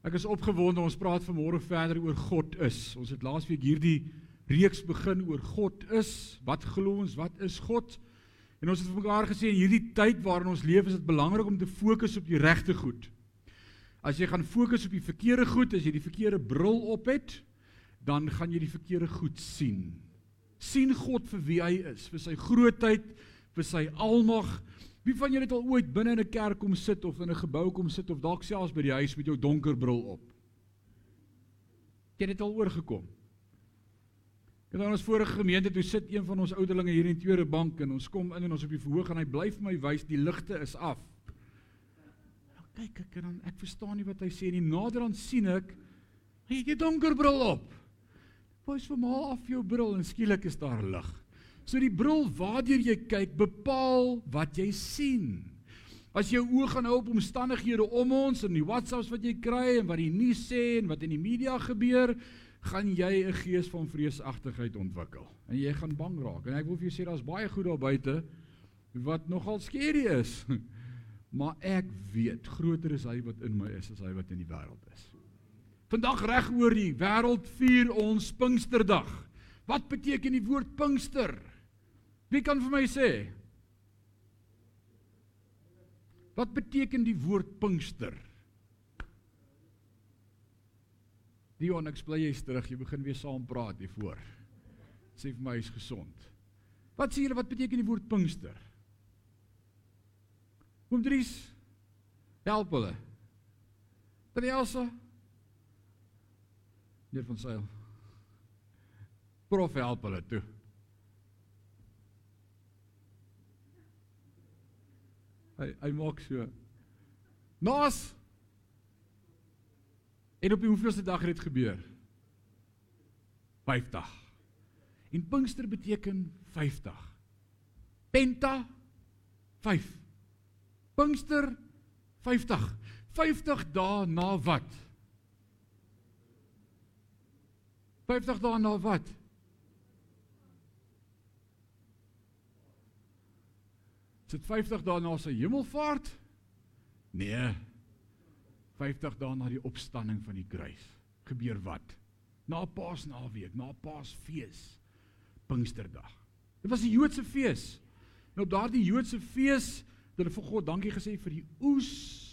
Ek is opgewonde ons praat vanmôre verder oor God is. Ons het laasweek hierdie reeks begin oor God is. Wat glo ons? Wat is God? En ons het vir mekaar gesê in hierdie tyd waarin ons leef is dit belangrik om te fokus op die regte goed. As jy gaan fokus op die verkeerde goed, as jy die verkeerde bril op het, dan gaan jy die verkeerde goed sien. sien God vir wie hy is, vir sy grootheid, vir sy almag, Wie van julle het al ooit binne in 'n kerk kom sit of in 'n gebou kom sit of dalk selfs by die huis met jou donker bril op? Het jy dit al oorgekom? Ek het aan ons vorige gemeente toe sit een van ons ouderlinge hier in die tweede bank en ons kom in en ons op die verhoog en hy bly vir my wys die ligte is af. Nou kyk ek en dan ek verstaan nie wat hy sê nie. Nader aan sien ek hy het 'n donker bril op. Wys vir my af jou bril en skielik is daar lig. So die bril waardeur jy kyk bepaal wat jy sien. As jou oë gaan hou op omstandighede om ons en die WhatsApps wat jy kry en wat die nuus sê en wat in die media gebeur, gaan jy 'n gees van vreesagtigheid ontwikkel en jy gaan bang raak. En ek wil vir jou sê daar's baie goed daar buite wat nogal skerry is. Maar ek weet groter is hy wat in my is as hy wat in die wêreld is. Vandag reg oor die wêreld vier ons Pinksterdag. Wat beteken die woord Pinkster? Wie kan vir my sê? Wat beteken die woord Pinkster? Dion, ek bly jy's terug. Jy begin weer saam praat hier voor. Sê vir my is gesond. Wat sê julle wat beteken die woord Pinkster? Oom Dries, help hulle. Trielsa. Neer van Sail. Prof help hulle toe. Hy hy maak so. Nas. En op die hoeveelste dag het dit gebeur? 50. En Pinkster beteken 50. Penta 5. Pinkster 50. 50 dae na wat? 50 dae na wat? Is dit 50 dae na sy hemelvaart? Nee. 50 dae na die opstanding van die kruis. Gebeur wat? Na Paasnaweek, na Paasfees, Pinksterdag. Dit was 'n Joodse fees. En op daardie Joodse fees het hulle vir God dankie gesê vir die oes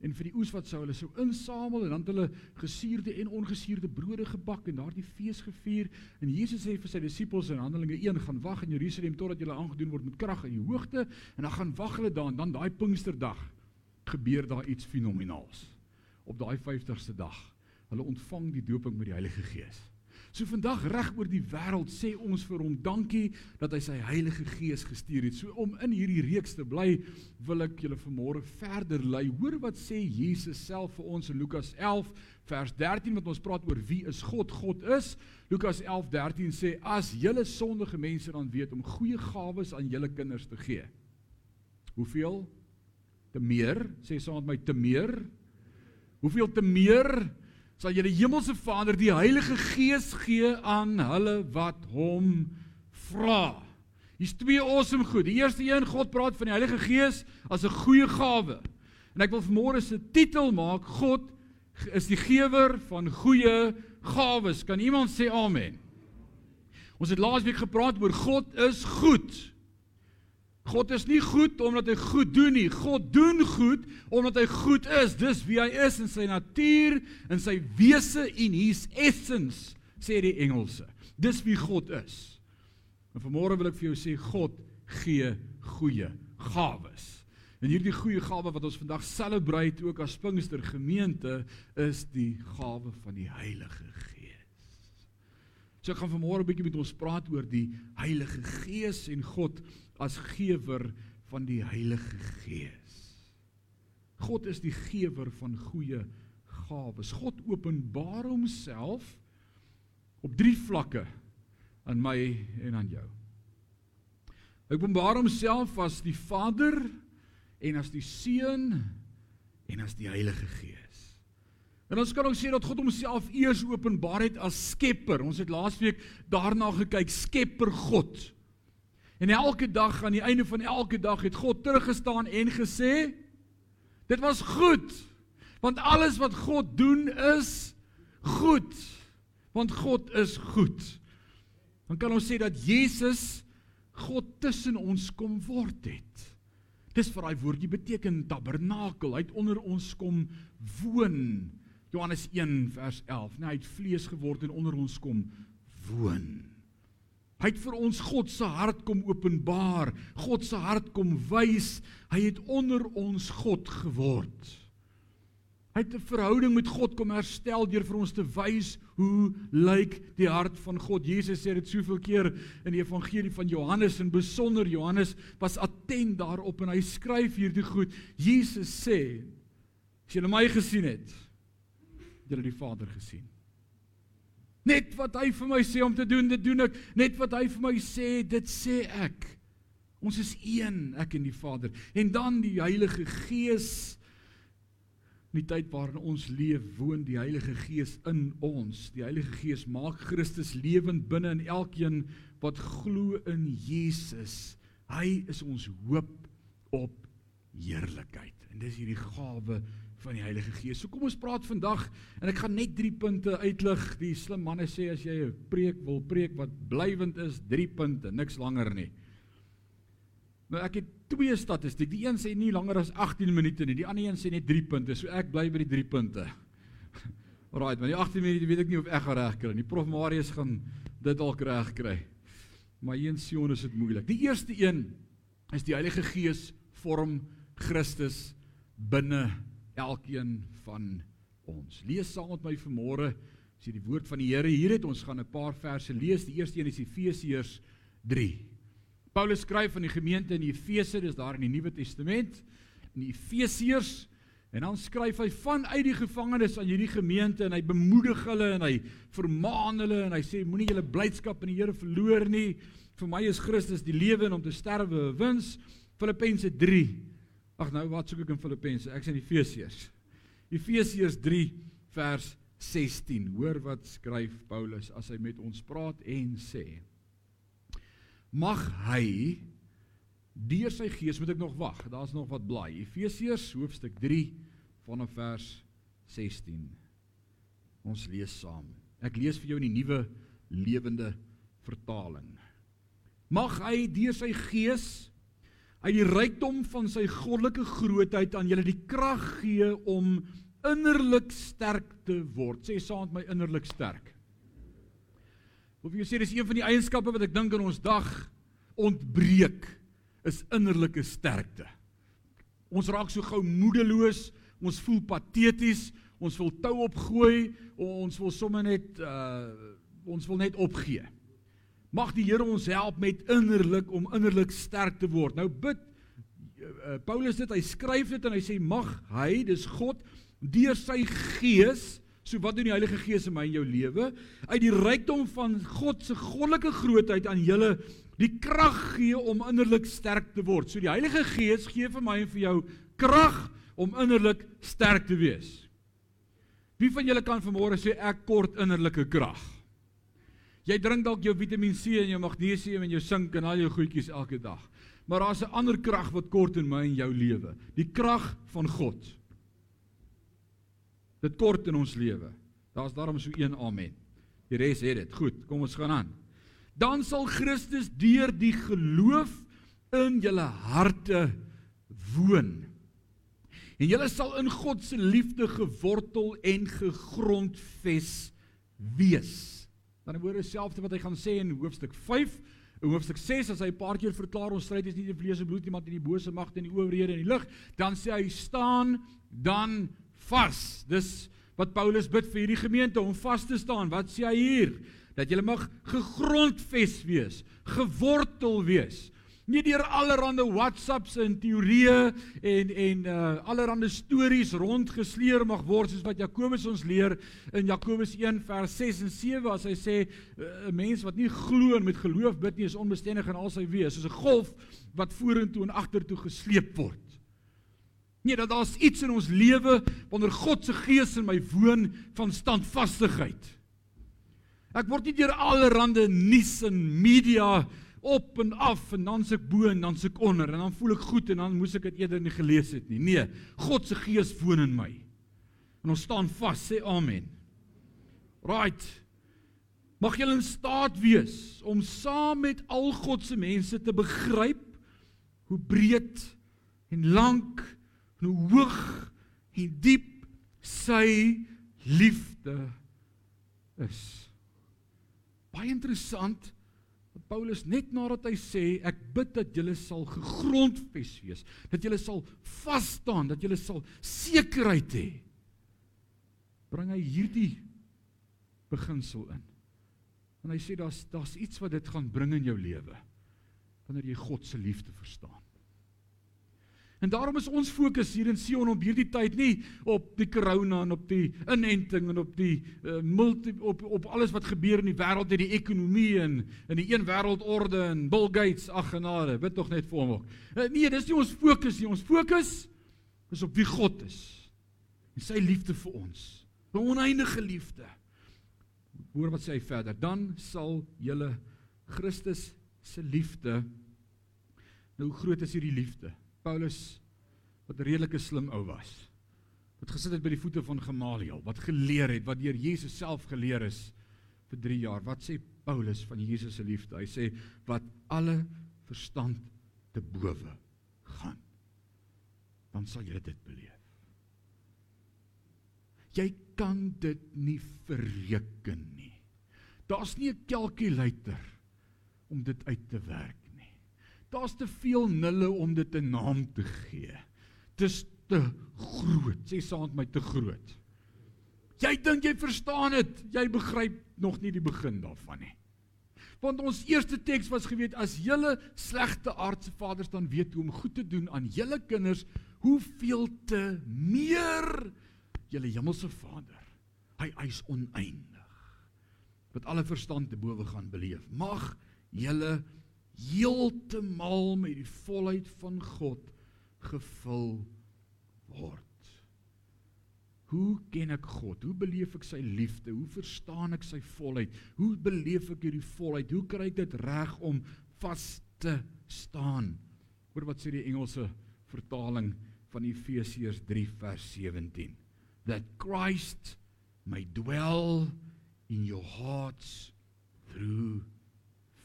en vir die oes wat sou hulle sou insamel en dan het hulle gesuurde en ongesuurde brode gebak en daardie fees gevier. En Jesus sê vir sy disippels in Handelinge 1 gaan wag in Jerusalem totdat julle aangedoen word met krag in die hoogte en dan gaan wag hulle daar en dan daai Pinksterdag gebeur daar iets fenomenaals. Op daai 50ste dag hulle ontvang die dooping met die Heilige Gees So vandag reg oor die wêreld sê ons vir hom dankie dat hy sy Heilige Gees gestuur het. So om in hierdie reeks te bly, wil ek julle vanmôre verder lei. Hoor wat sê Jesus self vir ons in Lukas 11 vers 13 wat ons praat oor wie is God? God is. Lukas 11:13 sê as julle sondige mense dan weet om goeie gawes aan julle kinders te gee. Hoeveel? Te meer, sê saam met my te meer. Hoeveel te meer? Sal julle hemelse Vader die Heilige Gees gee aan hulle wat hom vra. Hier's twee awesome goed. Die eerste een, God praat van die Heilige Gees as 'n goeie gawe. En ek wil vanmôre se titel maak God is die gewer van goeie gawes. Kan iemand sê amen? Ons het laasweek gepraat oor God is goed. God is nie goed omdat hy goed doen nie. God doen goed omdat hy goed is. Dis wie hy is in sy natuur, in sy wese en his essence, sê die Engelse. Dis wie God is. En vanmôre wil ek vir jou sê God gee goeie gawes. En hierdie goeie gawe wat ons vandag celebrate ook as Pinkster gemeente is die gawe van die Heilige Gees. So ek gaan vanmôre 'n bietjie met ons praat oor die Heilige Gees en God as gewer van die Heilige Gees. God is die gewer van goeie gawes. God openbaar homself op drie vlakke aan my en aan jou. Hy openbaar homself as die Vader en as die Seun en as die Heilige Gees. En ons kan ook sê dat God homself eers openbaar het as Skepper. Ons het laasweek daarna gekyk, Skepper God. En elke dag aan die einde van elke dag het God teruggestaan en gesê dit was goed. Want alles wat God doen is goed. Want God is goed. Dan kan ons sê dat Jesus God tussen ons kom word het. Dis vir daai woordjie beteken tabernakel. Hy het onder ons kom woon. Johannes 1 vers 11. Nee, hy het vlees geword en onder ons kom woon. Hy het vir ons God se hart kom openbaar, God se hart kom wys. Hy het onder ons God geword. Hy het 'n verhouding met God kom herstel deur vir ons te wys hoe lyk die hart van God. Jesus sê dit soveel keer in die evangelie van Johannes en besonder Johannes was attent daarop en hy skryf hierdie goed. Jesus sê: "As julle my gesien het, het julle die Vader gesien." Net wat hy vir my sê om te doen, dit doen ek. Net wat hy vir my sê, dit sê ek. Ons is een, ek en die Vader. En dan die Heilige Gees. In die tyd waarin ons leef, woon die Heilige Gees in ons. Die Heilige Gees maak Christus lewend binne in elkeen wat glo in Jesus. Hy is ons hoop op heerlikheid. En dis hierdie gawe van die Heilige Gees. So kom ons praat vandag en ek gaan net 3 punte uitlig. Die slim manne sê as jy 'n preek wil preek wat blywend is, 3 punte, niks langer nie. Nou ek het twee statistiek. Die een sê nie langer as 18 minute nie. Die ander een sê net 3 punte. So ek bly by die 3 punte. Alraai, maar die 18 minute weet ek nie of ek gaan reg kry nie. Prof Marius gaan dit dalk reg kry. Maar een Sion is dit moeilik. Die eerste een is die Heilige Gees vorm Christus binne elkeen van ons. Lees saam met my vanmôre as jy die woord van die Here hier het. Ons gaan 'n paar verse lees. Die eerste een is Efesiërs 3. Paulus skryf aan die gemeente in Efese, dis daar in die Nuwe Testament, in Efesiërs en dan skryf hy vanuit die gevangenes aan hierdie gemeente en hy bemoedig hulle en hy vermaan hulle en hy sê moenie julle blydskap in die Here verloor nie. Vir my is Christus die lewe en om te sterwe 'n wins. Filippense Ag nou wat soek ek in Filippense? Ek sien Efesiërs. Efesiërs 3 vers 16. Hoor wat skryf Paulus as hy met ons praat en sê: Mag hy deur sy gees moet ek nog wag. Daar's nog wat blaai. Efesiërs hoofstuk 3 vanaf vers 16. Ons lees saam. Ek lees vir jou in die nuwe lewende vertaling. Mag hy deur sy gees uit die rykdom van sy goddelike grootheid aan julle die krag gee om innerlik sterk te word. Sê saam met my innerlik sterk. Of jy sê dis een van die eienskappe wat ek dink in ons dag ontbreek is innerlike sterkte. Ons raak so gou moedeloos, ons voel pateties, ons wil tou opgooi, ons wil sommer net uh ons wil net opgee. Mag die Here ons help met innerlik om innerlik sterk te word. Nou bid uh, Paulus dit, hy skryf dit en hy sê mag hy, dis God, deur sy gees, so wat doen die Heilige Gees in my en jou lewe, uit die rykdom van God se goddelike grootheid aan julle die krag gee om innerlik sterk te word. So die Heilige Gees gee vir my en vir jou krag om innerlik sterk te wees. Wie van julle kan vanmôre sê ek kort innerlike krag? Jy drink dalk jou Vitamiin C en jou magnesium en jou sink en al jou goedjies elke dag. Maar daar's 'n ander krag wat kort in my en jou lewe. Die krag van God. Dit kort in ons lewe. Daar's daarom so een amen. Die res het dit. Goed, kom ons gaan aan. Dan sal Christus deur die geloof in julle harte woon. En julle sal in God se liefde gewortel en gegrondves wees. Dan die woorde selfde wat hy gaan sê in hoofstuk 5, in hoofstuk 6 as hy 'n paar keer verklaar ons stryd is nie teen vlees en bloed nie, maar teen die bose magte en die owerhede en die lig, dan sê hy staan dan vas. Dis wat Paulus bid vir hierdie gemeente om vas te staan. Wat sê hy hier? Dat jy mag gegrondves wees, gewortel wees nie deur allerlei WhatsApps en teorieë en en uh allerlei stories rondgesleer mag word soos wat Jakobus ons leer in Jakobus 1 vers 6 en 7 as hy sê uh, 'n mens wat nie glo en met geloof bid nie is onbestendig in al sy wees soos 'n golf wat vorentoe en agtertoe gesleep word. Nee, dat daar's iets in ons lewe wanneer God se gees in my woon van standvastigheid. Ek word nie deur allerlei nuus en media op en af en dan se ek bo en dan se ek onder en dan voel ek goed en dan moes ek dit eerder nie gelees het nie. Nee, God se gees woon in my. En ons staan vas, sê amen. Right. Mag julle in staat wees om saam met al God se mense te begryp hoe breed en lank en hoe hoog en diep sy liefde is. Baie interessant Paulus net nadat hy sê ek bid dat julle sal gegrondves wees, dat julle sal vas staan, dat julle sal sekerheid hê. Bring hy hierdie beginsel in. En hy sê daar's daar's iets wat dit gaan bring in jou lewe wanneer jy God se liefde verstaan. En daarom is ons fokus hier in Sion op hierdie tyd nie op die corona en op die inenting en op die uh, multi op op alles wat gebeur in die wêreld en die ekonomie en in die een wêreldorde en Bill Gates ag genade, bid tog net vir hom ook. Uh, nee, dis nie ons fokus nie. Ons fokus is op wie God is. En sy liefde vir ons. 'n Oneindige liefde. Hoor wat sê hy verder? Dan sal julle Christus se liefde Nou groot is hierdie liefde? Paulus wat 'n redelike slim ou was. Wat gesit het by die voete van Gamaliel, wat geleer het, wat deur Jesus self geleer is vir 3 jaar. Wat sê Paulus van Jesus se liefde? Hy sê wat alle verstand te bowe gaan. Dan sal jy dit beleef. Jy kan dit nie verreken nie. Daar's nie 'n kalkulator om dit uit te werk Daar's te veel nulle om dit 'n naam te gee. Dis te groot. Sê saam met my te groot. Jy dink jy verstaan dit, jy begryp nog nie die begin daarvan nie. Want ons eerste teks was geweet as julle slegte aardse vaders dan weet hoe om goed te doen aan julle kinders, hoeveel te meer julle hemelse Vader. Hy eis oneindig. Wat alle verstand te bowe gaan beleef. Mag julle heeltemal met die volheid van God gevul word. Hoe ken ek God? Hoe beleef ek sy liefde? Hoe verstaan ek sy volheid? Hoe beleef ek hierdie volheid? Hoe kry ek dit reg om vas te staan? Hoor wat sê die Engelse vertaling van Efesiërs 3 vers 17. That Christ may dwell in your hearts through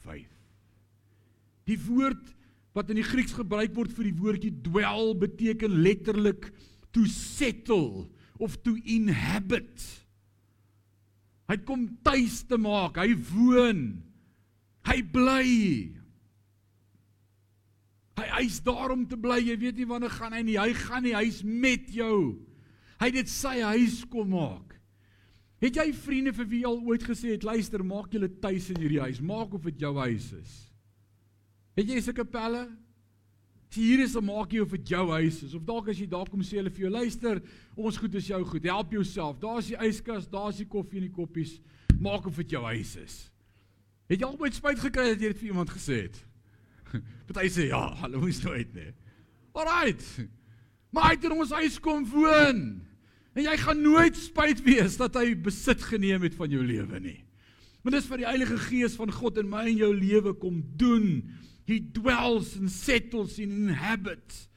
faith. Die woord wat in die Grieks gebruik word vir die woordjie dwell beteken letterlik to settle of to inhabit. Hy kom tuis te maak, hy woon. Hy bly. Hy hy's daar om te bly. Jy weet nie wanneer gaan hy nie. Hy gaan nie, hy's met jou. Hy het dit sy huis kom maak. Het jy vriende vir wie al ooit gesê het, luister, maak julle tuis in hierdie huis. Maak of dit jou huis is. Het jy sulke pelle? As hier is 'n maakie of dit jou huis is of dalk as jy daar kom sê hulle vir jou luister, ons goed is jou goed. Help jouself. Daar's die yskas, daar's die koffie en die koppies. Maak of dit jou huis is. Het jy al ooit spyt gekry dat jy dit vir iemand gesê het? Party sê ja, hulle moes nooit nie. Alraight. Maar hy het in ons huis kom woon. En jy gaan nooit spyt wees dat hy besit geneem het van jou lewe nie. Want dis vir die Heilige Gees van God in my en jou lewe kom doen He dwells and settles and inhabits.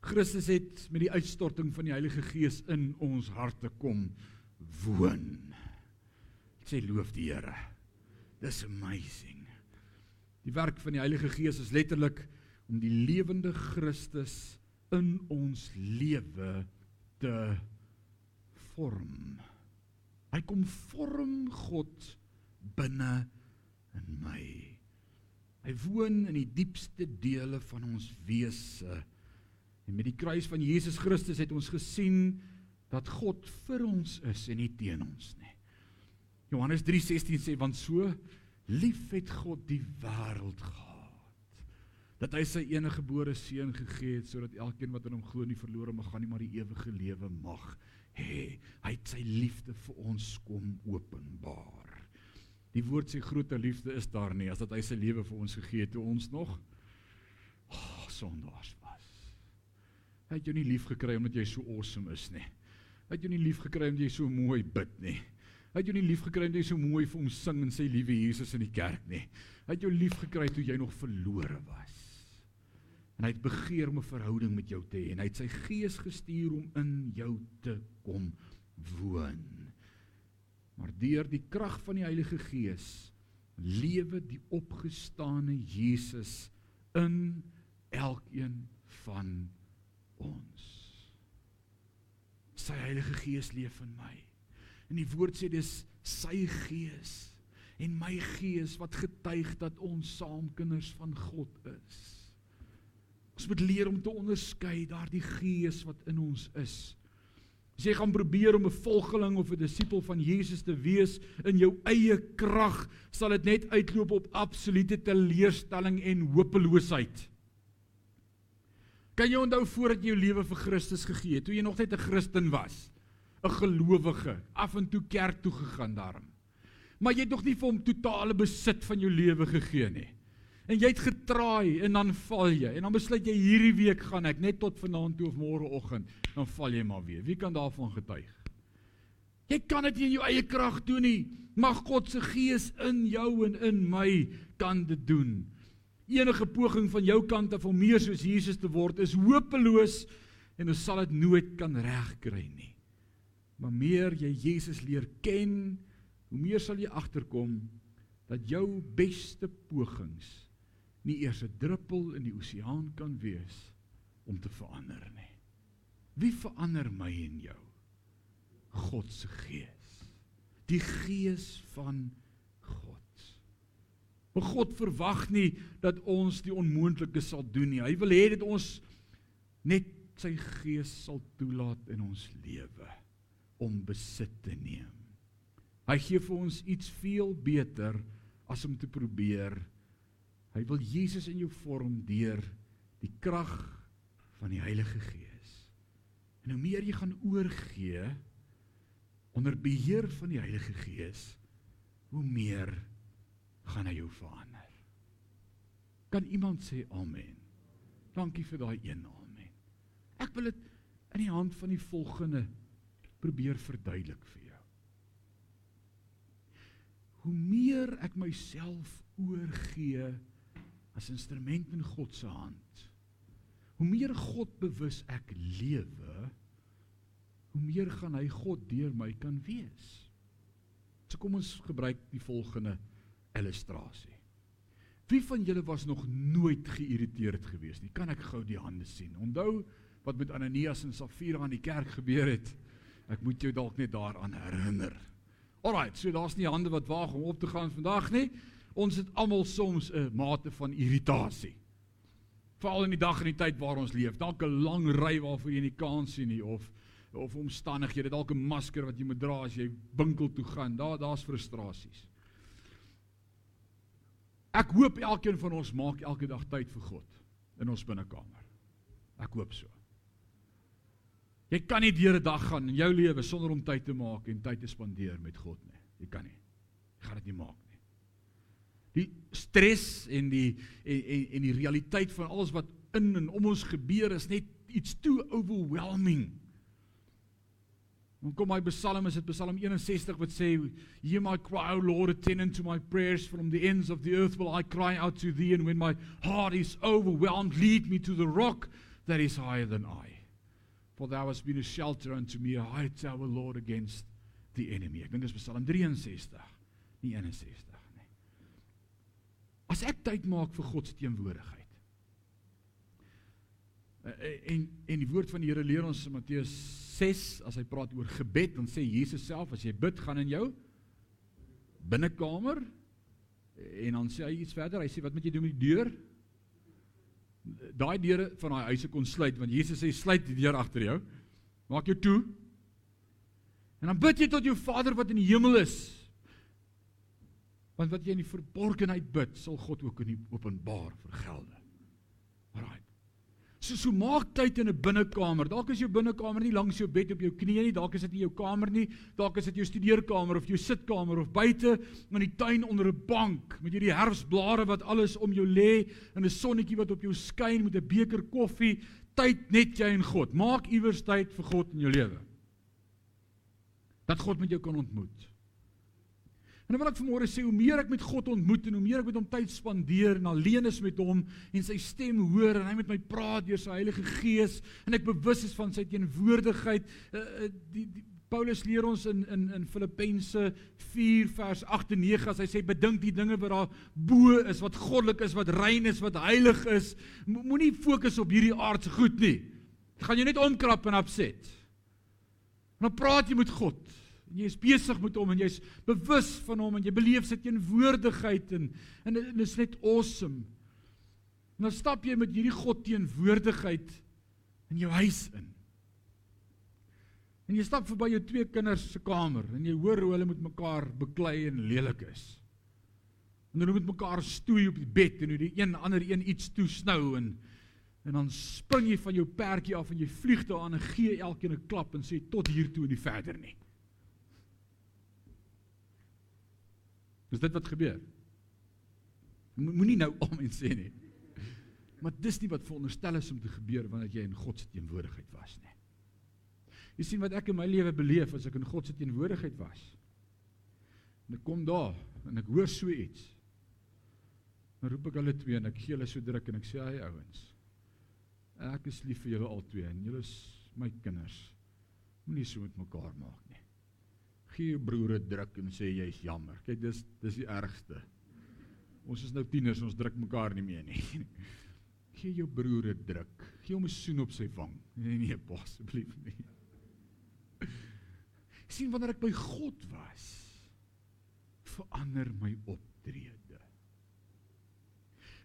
Christus het met die uitstorting van die Heilige Gees in ons harte kom woon. Ek sê loof die Here. Dis amazing. Die werk van die Heilige Gees is letterlik om die lewende Christus in ons lewe te vorm. Hy kom vorm God binne in my. Hy woon in die diepste dele van ons wese. En met die kruis van Jesus Christus het ons gesien dat God vir ons is en nie teen ons nie. Johannes 3:16 sê want so lief het God die wêreld gehad dat hy sy enige gebore seun gegee het sodat elkeen wat in hom glo nie verlore mag gaan nie maar die ewige lewe mag hê. Hy het sy liefde vir ons kom openbaar. Die woord sê groter liefde is daar nie as dat hy sy lewe vir ons gegee het toe ons nog oh, sondaars was. Hy het jou nie lief gekry omdat jy so awesome is nie. Hy het jou nie lief gekry omdat jy so mooi bid nie. Hy het jou nie lief gekry omdat jy so mooi vir hom sing en sê liewe Jesus in die kerk nie. Hy het jou lief gekry toe jy nog verlore was. En hy het begeer om 'n verhouding met jou te hê en hy het sy gees gestuur om in jou te kom woon. Maar deur die krag van die Heilige Gees lewe die opgestane Jesus in elkeen van ons. Sy Heilige Gees leef in my. En die woord sê dis sy gees en my gees wat getuig dat ons saam kinders van God is. Ons moet leer om te onderskei daardie gees wat in ons is. As jy gaan probeer om 'n volgeling of 'n disipel van Jesus te wees in jou eie krag, sal dit net uitloop op absolute teleurstelling en hopeloosheid. Kan jy onthou voordat jy jou lewe vir Christus gegee het, toe jy nog net 'n Christen was? 'n gelowige, af en toe kerk toe gegaan daarom. Maar jy het nog nie vir hom totale besit van jou lewe gegee nie. En jy het getraai en dan val jy. En dan besluit jy hierdie week gaan ek net tot vanaand toe of môreoggend, dan val jy maar weer. Wie kan daarvan getuig? Jy kan dit nie in jou eie krag doen nie. Mag God se gees in jou en in my kan dit doen. Enige poging van jou kant af om meer soos Jesus te word is hopeloos en ons sal dit nooit kan regkry nie. Maar meer jy Jesus leer ken, hoe meer sal jy agterkom dat jou beste pogings nie eers 'n druppel in die oseaan kan wees om te verander nie. Wie verander my en jou? God se Gees. Die Gees van God. Maar God verwag nie dat ons die onmoontlike sal doen nie. Hy wil hê dat ons net sy Gees sal toelaat in ons lewe om besit te neem. Hy gee vir ons iets veel beter as om te probeer. Hy wil Jesus in jou vorm deur die krag van die Heilige Gees. En hoe meer jy gaan oorgee onder beheer van die Heilige Gees, hoe meer gaan hy jou verander. Kan iemand sê amen? Dankie vir daai een amen. Ek wil dit in die hand van die volgende probeer verduidelik vir jou. Hoe meer ek myself oorgee as instrument in God se hand, hoe meer God bewus ek lewe, hoe meer gaan hy God deur my kan wees. So kom ons gebruik die volgende illustrasie. Wie van julle was nog nooit geïrriteerd geweest nie? Kan ek gou die hande sien? Onthou wat met Ananias en Safira aan die kerk gebeur het? Ek moet jou dalk net daaraan herinner. Alraight, so daar's nie hande wat waag om op te gaan vandag nie. Ons het almal soms 'n mate van irritasie. Veral in die dag en die tyd waar ons leef. Dalk 'n lang ry waarvoor jy nie kans sien nie of of omstandighede, dalk 'n masker wat jy moet dra as jy winkel toe gaan. Daar daar's frustrasies. Ek hoop elkeen van ons maak elke dag tyd vir God in ons binnekamer. Ek hoop so. Jy kan nie deur 'n dag gaan in jou lewe sonder om tyd te maak en tyd te spandeer met God nie. Jy kan nie. Jy gaan dit nie maak nie. Die stres en die en en, en die realiteit van alles wat in en om ons gebeur is net iets too overwhelming. Dan kom my Psalm is dit Psalm 61 wat sê hear my cry o Lord attend to my prayers. From the ends of the earth will I cry out to thee and when my heart is overwhelmed lead me to the rock that is higher than I. For thou hast been a shelter unto me a high tower lord against the enemy. Ek dink dis Psalm 63 nie 61 nie as ek tyd maak vir God se teenwoordigheid eh, eh, en en die woord van die Here leer ons in Matteus 6 as hy praat oor gebed dan sê Jesus self as jy bid gaan in jou binnekamer en dan sê hy iets verder hy sê wat moet jy doen met die deur daai deure van daai huise kon sluit want Jesus sê sluit die deur agter jou. Maak jou toe. En dan bid jy tot jou Vader wat in die hemel is. Want wat jy in die verborgenheid bid, sal God ook in die openbaar vergelde. Alraai. So so maak tyd in 'n binnekamer. Dalk is jou binnekamer nie langs jou bed op jou knieë nie, dalk is dit nie jou kamer nie, dalk is dit jou studeerkamer of jou sitkamer of buite in die tuin onder 'n bank met hierdie herfsblare wat alles om jou lê en 'n sonnetjie wat op jou skyn met 'n beker koffie. Tyd net jy en God. Maak iewers tyd vir God in jou lewe. Dat God met jou kan ontmoet. En dan wil ek vanmôre sê hoe meer ek met God ontmoet en hoe meer ek met hom tyd spandeer en alleen is met hom en sy stem hoor en hy met my praat deur sy Heilige Gees en ek bewus is van sy teenwoordigheid, uh, die, die Paulus leer ons in in in Filippense 4 vers 8 en 9 as hy sê bedink die dinge wat daar bo is, wat goddelik is, wat rein is, wat heilig is. Moenie fokus op hierdie aardse goed nie. Dit gaan jou net omkrap en opset. En dan praat jy met God. En jy is besig met hom en jy's bewus van hom en jy beleef sy teenwoordigheid en en dit is net awesome. En dan stap jy met hierdie God teenwoordigheid in jou huis in. En jy stap verby jou twee kinders se kamer en jy hoor hoe hulle met mekaar beklei en lelik is. En hulle met mekaar stoei op die bed en hoe die een ander een iets toesnou en en dan spring jy van jou perdjie af en jy vlieg daar aan en gee elkeen 'n klap en sê tot hier toe en nie verder nie. Dis dit wat gebeur. Moenie nou om en sê nie. Maar dis nie wat veronderstel is om te gebeur wanneer jy in God se teenwoordigheid was nie. Jy sien wat ek in my lewe beleef as ek in God se teenwoordigheid was. En ek kom daar en ek hoor so iets. Dan roep ek hulle twee en ek gee hulle so druk en ek sê hy ouens. Ek is lief vir julle albei en julle is my kinders. Moenie so met mekaar maak nie. Gee jou broer 'n druk en sê jy's jammer. Kyk dis dis die ergste. Ons is nou tieners, ons druk mekaar nie meer nie. Gee jou broer 'n druk. Gee hom 'n soen op sy wang. Nee nee, asseblief nie sien wanneer ek by God was, verander my optrede.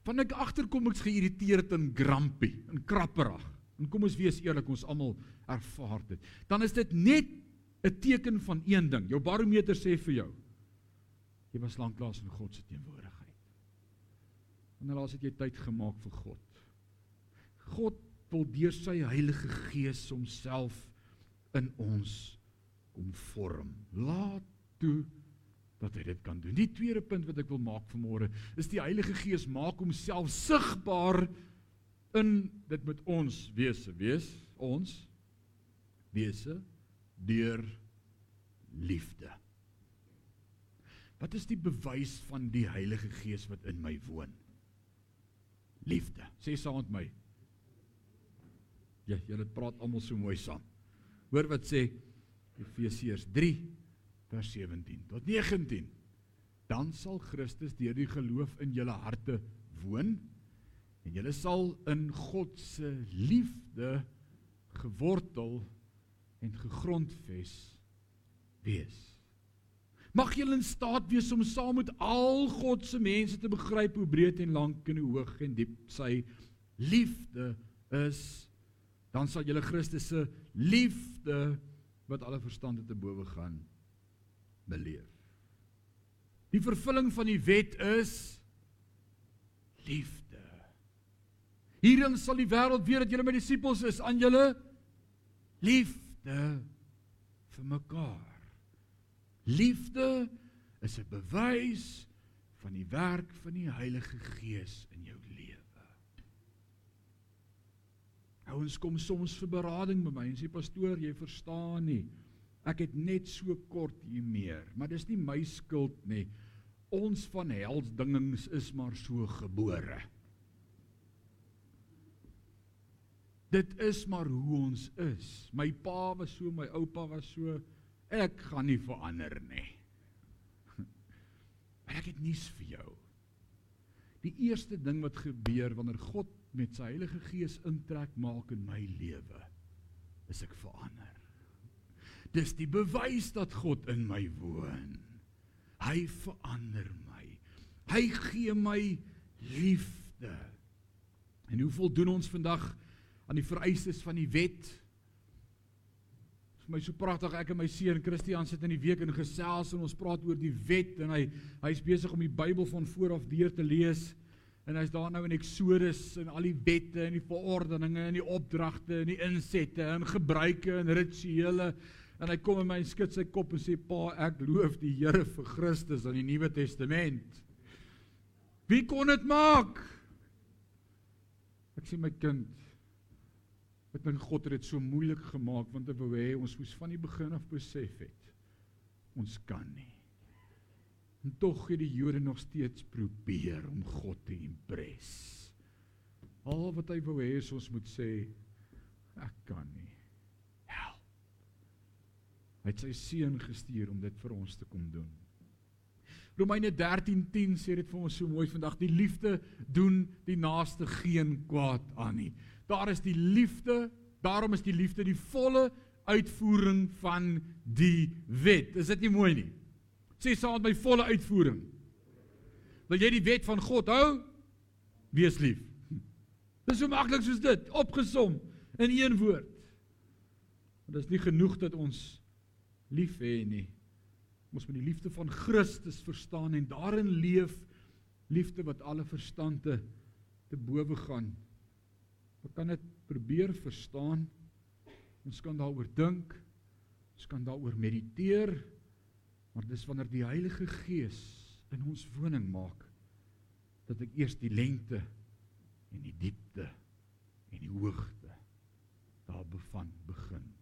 Wanneer ek agterkom ek's geïrriteerd en grumpy en krapperig. En kom ons wees eerlik, ons almal ervaar dit. Dan is dit net 'n teken van een ding. Jou barometer sê vir jou jy was lanklaas in God se teenwoordigheid. Wanneer laas het jy tyd gemaak vir God? God wil deur sy Heilige Gees homself in ons kom vorm. Laat toe dat hy dit kan doen. Die tweede punt wat ek wil maak vanmôre is die Heilige Gees maak homself sigbaar in dit met ons wese wees ons wese deur liefde. Wat is die bewys van die Heilige Gees wat in my woon? Liefde. Sê saam met my. Ja, julle praat almal so mooi saam. Hoor wat sê Efesiërs 3 vers 17 tot 19. Dan sal Christus deur die geloof in julle harte woon en julle sal in God se liefde gewortel en gegrondves wees. Mag julle in staat wees om saam met al God se mense te begryp hoe breed en lank en hoog en diep sy liefde is. Dan sal julle Christus se liefde wat alle verstande te bowe gaan beleef. Die vervulling van die wet is liefde. Hierin sal die wêreld weet dat julle my disippels is aan julle liefde vir mekaar. Liefde is 'n bewys van die werk van die Heilige Gees in jou Ouens kom soms vir berading by my en sê pastoor, jy verstaan nie. Ek het net so kort hier meer, maar dis nie my skuld nie. Ons van heldsdingings is maar so gebore. Dit is maar hoe ons is. My pa was so, my oupa was so. Ek gaan nie verander nie. Maar ek het nuus vir jou. Die eerste ding wat gebeur wanneer God met sy Heilige Gees intrek maak in my lewe, is ek verander. Dis die bewys dat God in my woon. Hy verander my. Hy gee my liefde. En hoe voldoen ons vandag aan die vereistes van die wet? vir my so pragtig ek en my seun Christian sit in die week en gesels en ons praat oor die wet en hy hy's besig om die Bybel van voor af deur te lees. En hy's daar nou in Eksodus en al die wette en die verordeninge en die opdragte en die insette en gebruike en rituele en hy kom in my skud sy kop en sê pa ek loof die Here vir Christus aan die Nuwe Testament. Wie kon dit maak? Ek sê my kind ek dink God het dit so moeilik gemaak want hy wou hê ons moes van die begin af besef het ons kan nie. En tog het die Jode nog steeds probeer om God te impres. Al wat hy wou hê is ons moet sê ek kan nie. Help. Hy het sy seun gestuur om dit vir ons te kom doen. Romeine 13:10 sê dit vir ons so mooi vandag, die liefde doen die naaste geen kwaad aan nie. Daar is die liefde, daarom is die liefde die volle uitvoering van die wet. Is dit nie mooi nie? Sê saam met my volle uitvoering. Wil jy die wet van God hou? Wees lief. Dis so maklik soos dit, opgesom in een woord. Maar dis nie genoeg dat ons lief hê nie. Ons moet die liefde van Christus verstaan en daarin leef liefde wat alle verstande te bowe gaan. Ons kan dit probeer verstaan. Ons kan daaroor dink. Ons kan daaroor mediteer. Maar dis wanneer die Heilige Gees in ons woning maak dat ek eers die lengte en die diepte en die hoogte daar bevind begin.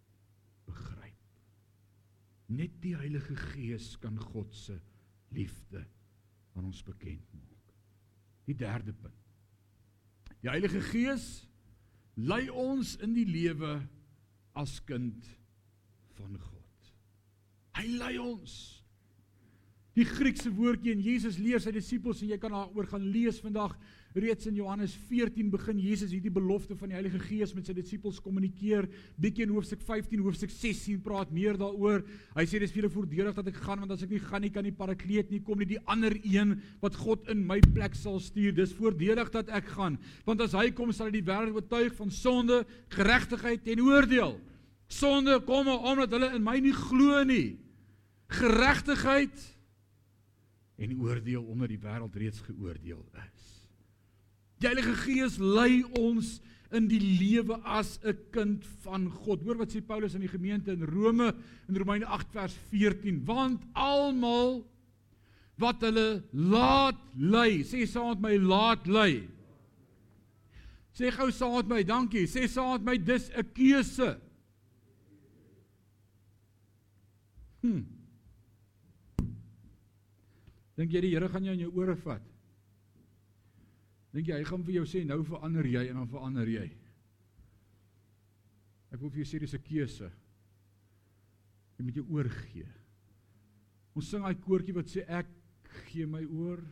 Net die Heilige Gees kan God se liefde aan ons bekend maak. Die derde punt. Die Heilige Gees lei ons in die lewe as kind van God. Hy lei ons Die Griekse woordjie en Jesus leer sy disippels en jy kan daaroor gaan lees vandag reeds in Johannes 14 begin Jesus hierdie belofte van die Heilige Gees met sy disippels kommunikeer. Bietjie in hoofstuk 15, hoofstuk 16 praat meer daaroor. Hy sê dis vir julle voordelig dat ek gaan want as ek nie gaan nie kan die parakleet nie kom nie die ander een wat God in my plek sal stuur. Dis voordelig dat ek gaan want as hy kom sal hy die wêreld oortuig van sonde, geregtigheid en oordeel. Sonde kom omdat hulle in my nie glo nie. Geregtigheid en oordeel omdat die wêreld reeds geoordeel is. Die Heilige Gees lei ons in die lewe as 'n kind van God. Hoor wat sê Paulus aan die gemeente in Rome in Romeine 8 vers 14, want almal wat hulle laat lei, sê saam met my laat lei. Sê gou saam met my, dankie. Sê saam met my dis 'n keuse. Hm. Dink jy die Here gaan jou in jou ore vat? Dink jy hy gaan vir jou sê nou verander jy en dan verander jy? Ek wil vir jou sê dis 'n keuse. Jy moet jou oorgee. Ons sing daai koortjie wat sê ek gee my oor.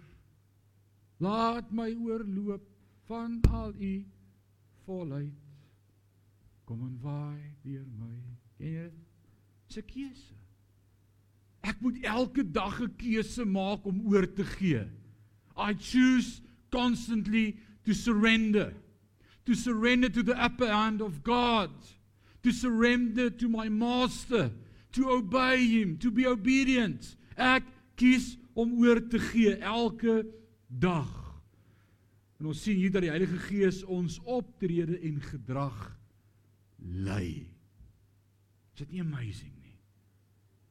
Laat my oorloop van al u volheid. Kom en waai deur my. Ken jy? Dis 'n keuse. Ek moet elke dag 'n keuse maak om oor te gee. I choose constantly to surrender. To surrender to the upper hand of God. To surrender to my master. To obey him, to be obedient. Ek kies om oor te gee elke dag. En ons sien hier dat die Heilige Gees ons optrede en gedrag lei. Is dit nie amazing?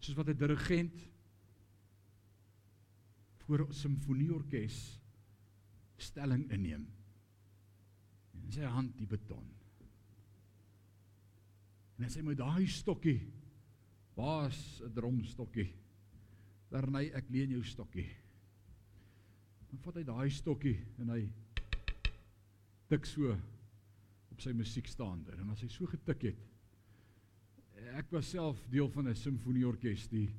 Soos wat 'n dirigent voor 'n simfonieorkes stelling inneem. En sy hand die beton. En hy sê met daai stokkie, baas 'n dromstokkie. Daarny ek leen jou stokkie. Dan vat hy daai stokkie en hy tik so op sy musiekstaander en as hy so getik het, ek was self deel van 'n simfonieorkes, die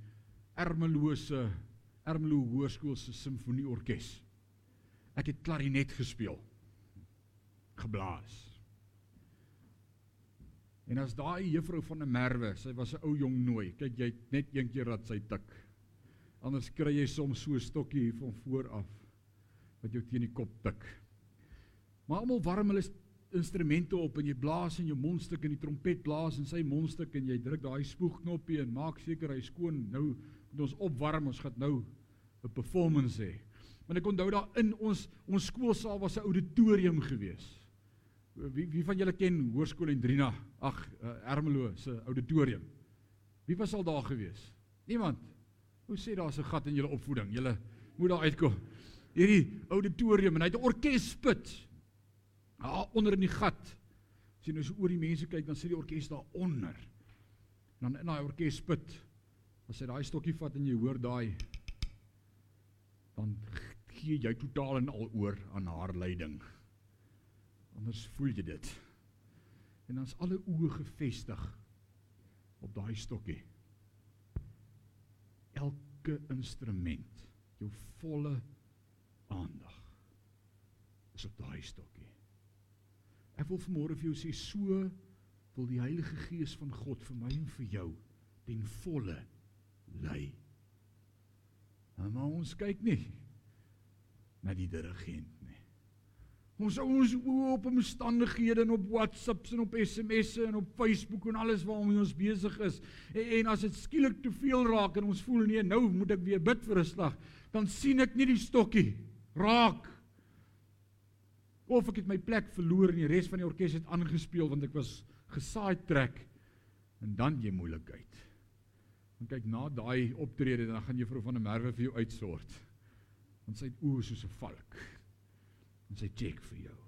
Ermelose Ermelo Hoërskool se simfonieorkes. Ek het klarinet gespeel. Geblaas. En as daai juffrou van 'n Merwe, sy was 'n ou jong nooi. Kyk jy net een keer dat sy tik. Anders kry jy soms so 'n stokkie van voor af wat jou teen die kop tik. Maar almal warm hulle instrumente op en jy blaas in jou mondstuk en die trompet blaas in sy mondstuk en jy druk daai spoegknoppie en maak seker hy skoon. Nou moet ons opwarm, ons gaan nou 'n performance hê. Want ek onthou daar in ons ons skoolsaal was 'n auditorium gewees. Wie wie van julle ken Hoërskool en Drina? Ag, uh, Ermelo se auditorium. Wie was al daar gewees? Niemand. Hoe sê daar's 'n gat in julle opvoeding? Julle moet daar uitkom. Hierdie auditorium en hy het 'n orkespit daar onder in die gat. As jy nou so oor die mense kyk, dan sit die orkes daar onder. En dan in daai orkespit, as jy daai stokkie vat en jy hoor daai dan gee jy totaal en al oor aan haar leiding. Anders voel jy dit. En dan's alle oë gefestig op daai stokkie. elke instrument, jou volle aandag is op daai stokkie. Ek wil vanmôre vir jou sê so wil die Heilige Gees van God vir my en vir jou ten volle lei. Maar ons kyk nie na die dirigent nie. Ons hou ons oë op omstandighede en op WhatsApps en op SMS'e en op Facebook en alles waarmee ons besig is. En, en as dit skielik te veel raak en ons voel nee, nou moet ek weer bid vir 'n slag, dan sien ek nie die stokkie raak of ek het my plek verloor en die res van die orkes het aangespeel want ek was gesaai trek en dan jy moeilikheid. En kyk na daai optrede dan gaan juffrou van der Merwe vir jou uitsort. Want sy het oë soos 'n valk. En sy check vir jou.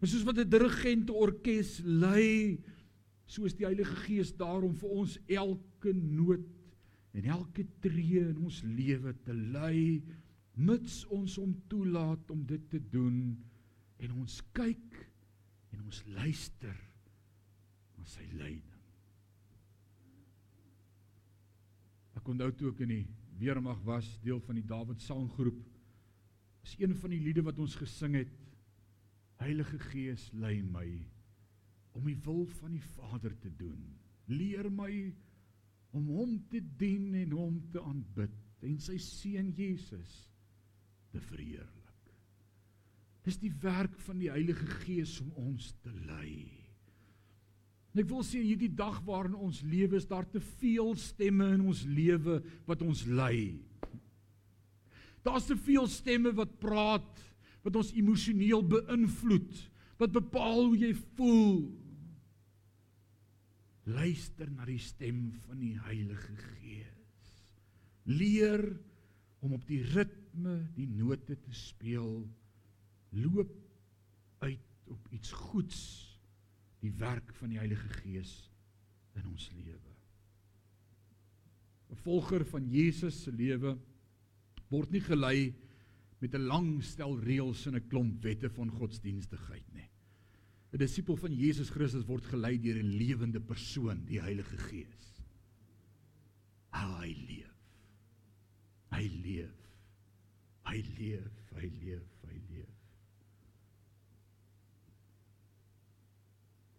En soos wat 'n dirigent orkes lei, soos die Heilige Gees daarom vir ons elke noot en elke tree in ons lewe te lei mits ons hom toelaat om dit te doen en ons kyk en ons luister na sy leiding. Ek onthou toe ek in die weermag was, deel van die Dawid sanggroep, is een van die liede wat ons gesing het, Heilige Gees lei my om die wil van die Vader te doen. Leer my om hom te dien en hom te aanbid en sy seun Jesus te verheerlik. Dis die werk van die Heilige Gees om ons te lei. En ek wil sê hierdie dag waarin ons lewe is daar te veel stemme in ons lewe wat ons lei. Daar's te veel stemme wat praat, wat ons emosioneel beïnvloed, wat bepaal hoe jy voel. Luister na die stem van die Heilige Gees. Leer om op die ritme, die note te speel loop uit op iets goeds die werk van die Heilige Gees in ons lewe. 'n Volger van Jesus se lewe word nie gelei met 'n lang stel reëls en 'n klomp wette van godsdienstigheid nie. 'n Disipel van Jesus Christus word gelei deur 'n lewende persoon, die Heilige Gees. Hy leef. Hy leef. Hy leef, hy leef.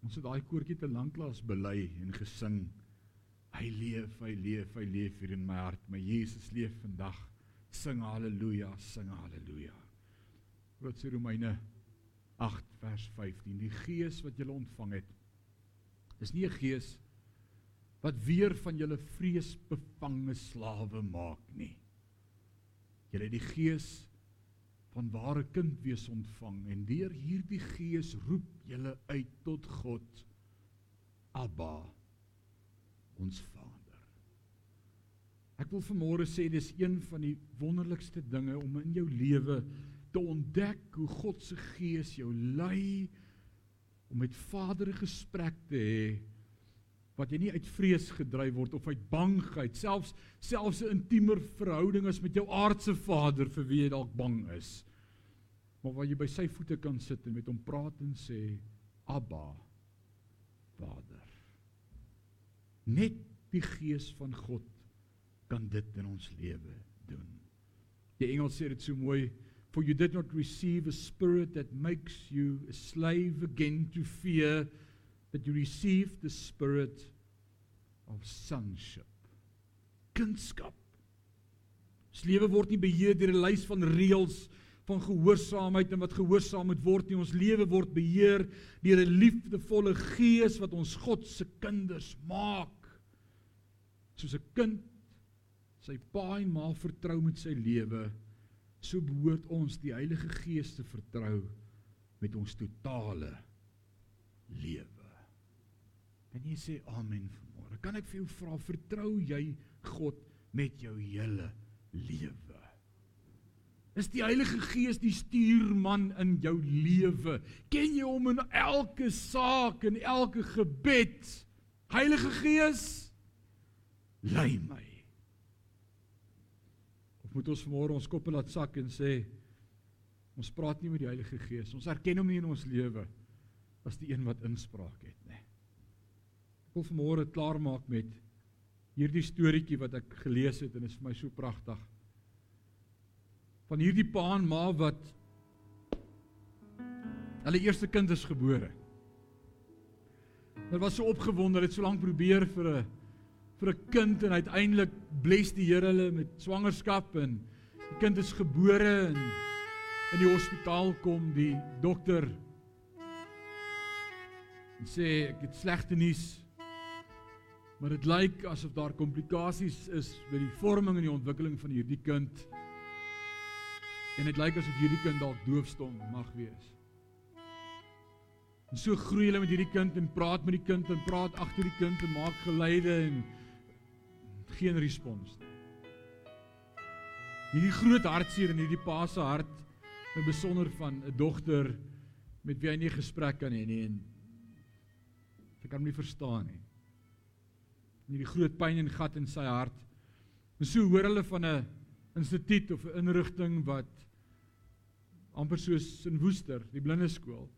Ons het daai koortjie te lanklaas bely en gesing. Hy leef, hy leef, hy leef hier in my hart. My Jesus leef vandag. Sing haleluja, sing haleluja. Wat sê Romeine 8 vers 15? Die gees wat jy ontvang het is nie 'n gees wat weer van julle vreesbevange slawe maak nie. Jy het die gees van ware kind wees ontvang en deur hierdie gees roep julle uit tot God Abba ons Vader. Ek wil vanmôre sê dis een van die wonderlikste dinge om in jou lewe te ontdek hoe God se gees jou lei om met Vader gesprek te hê wat jy nie uit vrees gedryf word of uit bangheid selfs selfs 'n intiemer verhouding as met jou aardse vader vir wie jy dalk bang is. Maar waar jy by sy voete kan sit en met hom praat en sê Abba Vader. Net die gees van God kan dit in ons lewe doen. Die engel sê dit so mooi for you did not receive a spirit that makes you a slave again to fear that you receive the spirit of sonship. Kindskap. Ons lewe word nie beheer deur 'n lys van reëls van gehoorsaamheid en wat gehoorsaam moet word nie. Ons lewe word beheer deur 'n liefdevolle Gees wat ons God se kinders maak. Soos 'n kind sy pa en ma vertrou met sy lewe, so behoort ons die Heilige Gees te vertrou met ons totale lewe. Kan jy sê amen vanmôre? Kan ek vir jou vra, vertrou jy God met jou hele lewe? Is die Heilige Gees die stuurman in jou lewe? Ken jy hom in elke saak en elke gebed? Heilige Gees, lei my. Of moet ons vanmôre ons koppe laat sak en sê ons praat nie met die Heilige Gees. Ons erken hom nie in ons lewe as die een wat inspraak het. Ek wil vanmôre klaar maak met hierdie storieetjie wat ek gelees het en dit is vir my so pragtig. Van hierdie pa en ma wat hulle eerste kind is gebore. Hulle was so opgewonde, hulle het so lank probeer vir 'n vir 'n kind en uiteindelik bless die Here hulle met swangerskap en die kind is gebore en in die hospitaal kom die dokter en sê ek het slegte nuus maar dit lyk asof daar komplikasies is by die vorming en die ontwikkeling van hierdie kind en dit lyk asof hierdie kind dalk doofstom mag wees En so groei hulle met hierdie kind en praat met die kind en praat agter die kind en maak geleide en geen respons nie. Hierdie groot hartseer in hierdie pa se hart, in besonder van 'n dogter met wie hy nie gesprek kan hê nie en sy kan hom nie verstaan nie. Hierdie groot pyn en gat in sy hart. En so hoor hulle van 'n instituut of 'n inrigting wat amper soos in Woester, die blindeskool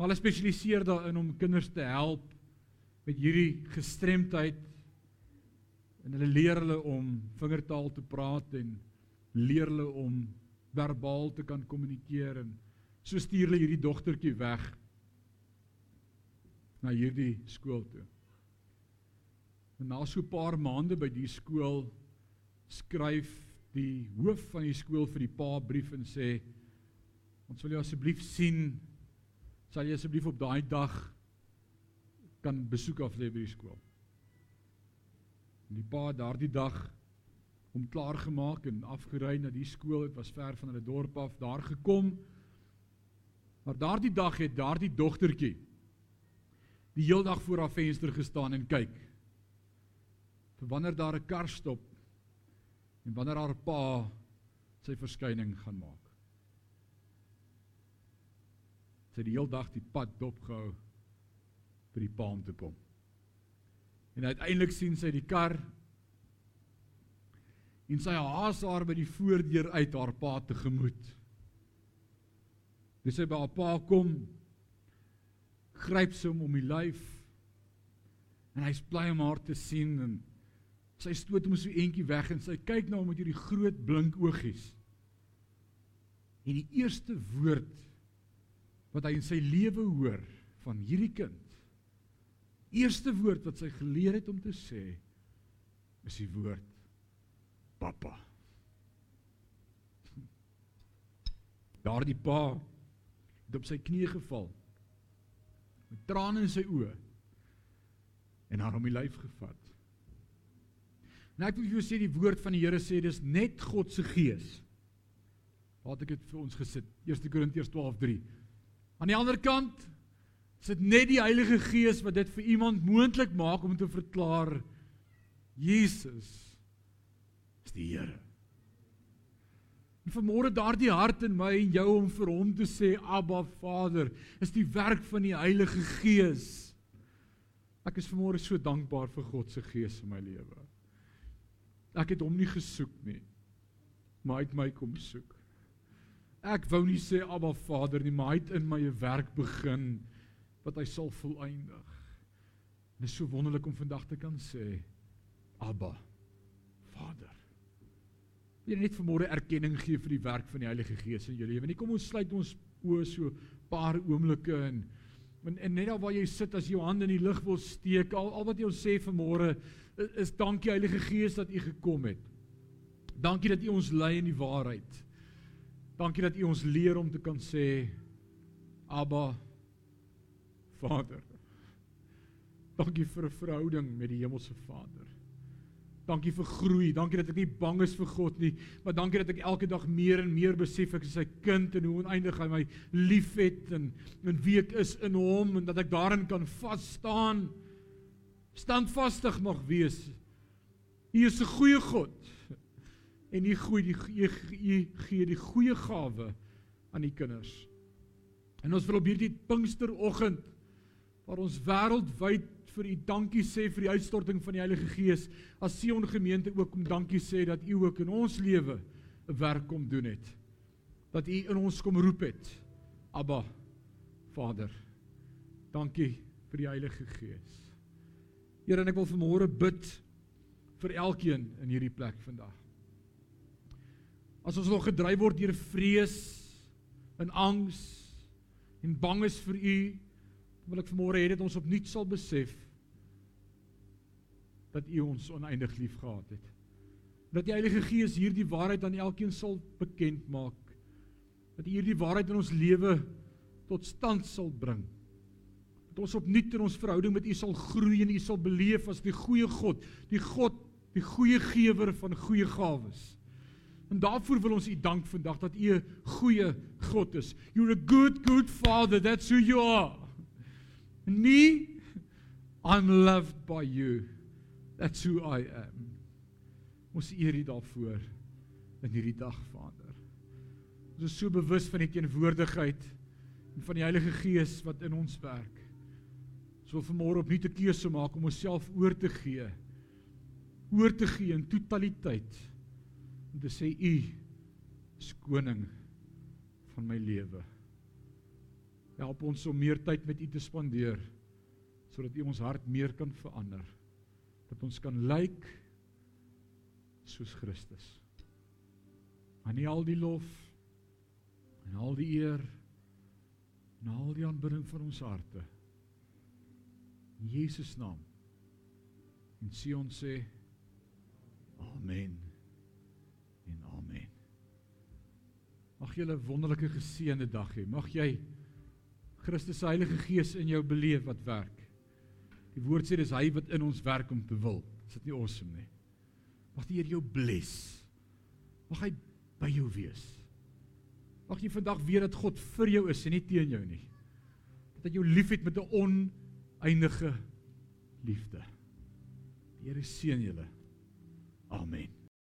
Maar hulle spesialiseer daarin om kinders te help met hierdie gestremdheid en hulle leer hulle om vingertaal te praat en leer hulle om verbaal te kan kommunikeer en so stuur hulle hierdie dogtertjie weg na hierdie skool toe. En na so 'n paar maande by die skool skryf die hoof van die skool vir die pa brief en sê ons wil jou asseblief sien sal jy asseblief op daai dag kan besoek af lê by die skool. En die pa daardie dag om klaar gemaak en afgery na die skool, dit was ver van hulle dorp af, daar gekom. Maar daardie dag het daardie dogtertjie die heel dag voor haar venster gestaan en kyk. Wanneer daar 'n kar stop en wanneer haar pa sy verskyning gaan maak. sy die hele dag die pad dopgehou vir die paam te kom. En uiteindelik sien sy die kar en sy haas haar by die voordeur uit haar pa te gemoed. Dis sy by haar pa kom gryp sy hom om die lyf en hy's bly om haar te sien en sy stoot hom so eentjie weg en sy kyk na hom met hierdie groot blink oogies. En die eerste woord wat hy in sy lewe hoor van hierdie kind. Eerste woord wat sy geleer het om te sê is die woord pappa. Daardie pa het op sy knie geval met trane in sy oë en haar om die lyf gevat. Nou ek wil vir jou sê die woord van die Here sê dis net God se gees. Laat ek dit vir ons gesit. 1 Korintiërs 12:3 Aan die ander kant sit net die Heilige Gees wat dit vir iemand moontlik maak om te verklaar Jesus is die Here. En vanmôre daardie hart in my en jou om vir hom te sê Abba Vader, is die werk van die Heilige Gees. Ek is vanmôre so dankbaar vir God se Gees in my lewe. Ek het hom nie gesoek nie, maar hy het my kom soek. Ek wou nie sê Abba Vader nie, maar hy het in my 'n werk begin wat hy sal volëindig. Dit is so wonderlik om vandag te kan sê Abba Vader. Jy net vanmôre erkenning gee vir die werk van die Heilige Gees in jou lewe. Nie kom ons sluit ons oë so paar oomblikke in en, en net daar waar jy sit as jy jou hande in die lug wil steek, al al wat jy ons sê vanmôre is, is dankie Heilige Gees dat u gekom het. Dankie dat u ons lei in die waarheid. Dankie dat U ons leer om te kan sê Abba Vader. Dankie vir 'n verhouding met die hemelse Vader. Dankie vir groei. Dankie dat ek nie bang is vir God nie, maar dankie dat ek elke dag meer en meer besef ek is sy kind en hoe oneindig hy my liefhet en en wie ek is in hom en dat ek daarin kan vas staan. Standvastig mag wees. U is 'n goeie God en u gooi die u gee die goeie gawe aan die kinders. En ons wil op hierdie Pinksteroggend waar ons wêreldwyd vir u dankie sê vir die uitstorting van die Heilige Gees as Sion gemeente ook om dankie sê dat u ook in ons lewe 'n werk kom doen het. Dat u in ons kom roep het. Abba Vader. Dankie vir die Heilige Gees. Here en ek wil vanmôre bid vir elkeen in hierdie plek vandag. As ons nog gedryf word deur vrees en angs en bang is vir u, wil ek vanmôre hê dat ons opnuut sal besef dat u ons oneindig liefgehad het. Dat die Heilige Gees hierdie waarheid aan elkeen sal bekend maak. Dat hierdie waarheid in ons lewe tot stand sal bring. Dat ons opnuut in ons verhouding met U sal groei en U sal beleef as die goeie God, die God, die goeie gewer van goeie gawes. En daarvoor wil ons U dank vandag dat U 'n goeie God is. You're a good good father, that's who you are. Me I'm loved by you. That's who I am. Ons eer U daarvoor in hierdie dag, Vader. Ons is so bewus van die teenwoordigheid en van die Heilige Gees wat in ons werk. Ons wil vanmôre opnuut 'n keuse maak om onsself oor te gee. Oor te gee in totaliteit. Om te sê U is koning van my lewe. Help ons om meer tyd met U te spandeer sodat U ons hart meer kan verander. Dat ons kan lyk like soos Christus. Aan nie al die lof en al die eer en al die aanbidding van ons harte. In Jesus naam. En Sion sê amen. En amen. Mag jy 'n wonderlike geseënde dag hê. Mag jy Christus se Heilige Gees in jou beleef wat werk. Die woord sê dis hy wat in ons werk om te wil. Is dit nie awesome nie? Mag die Here jou bless. Mag hy by jou wees. Mag jy vandag weet dat God vir jou is en nie teen jou nie. Dat hy jou liefhet met 'n oneindige liefde. Die Here seën julle. Amen.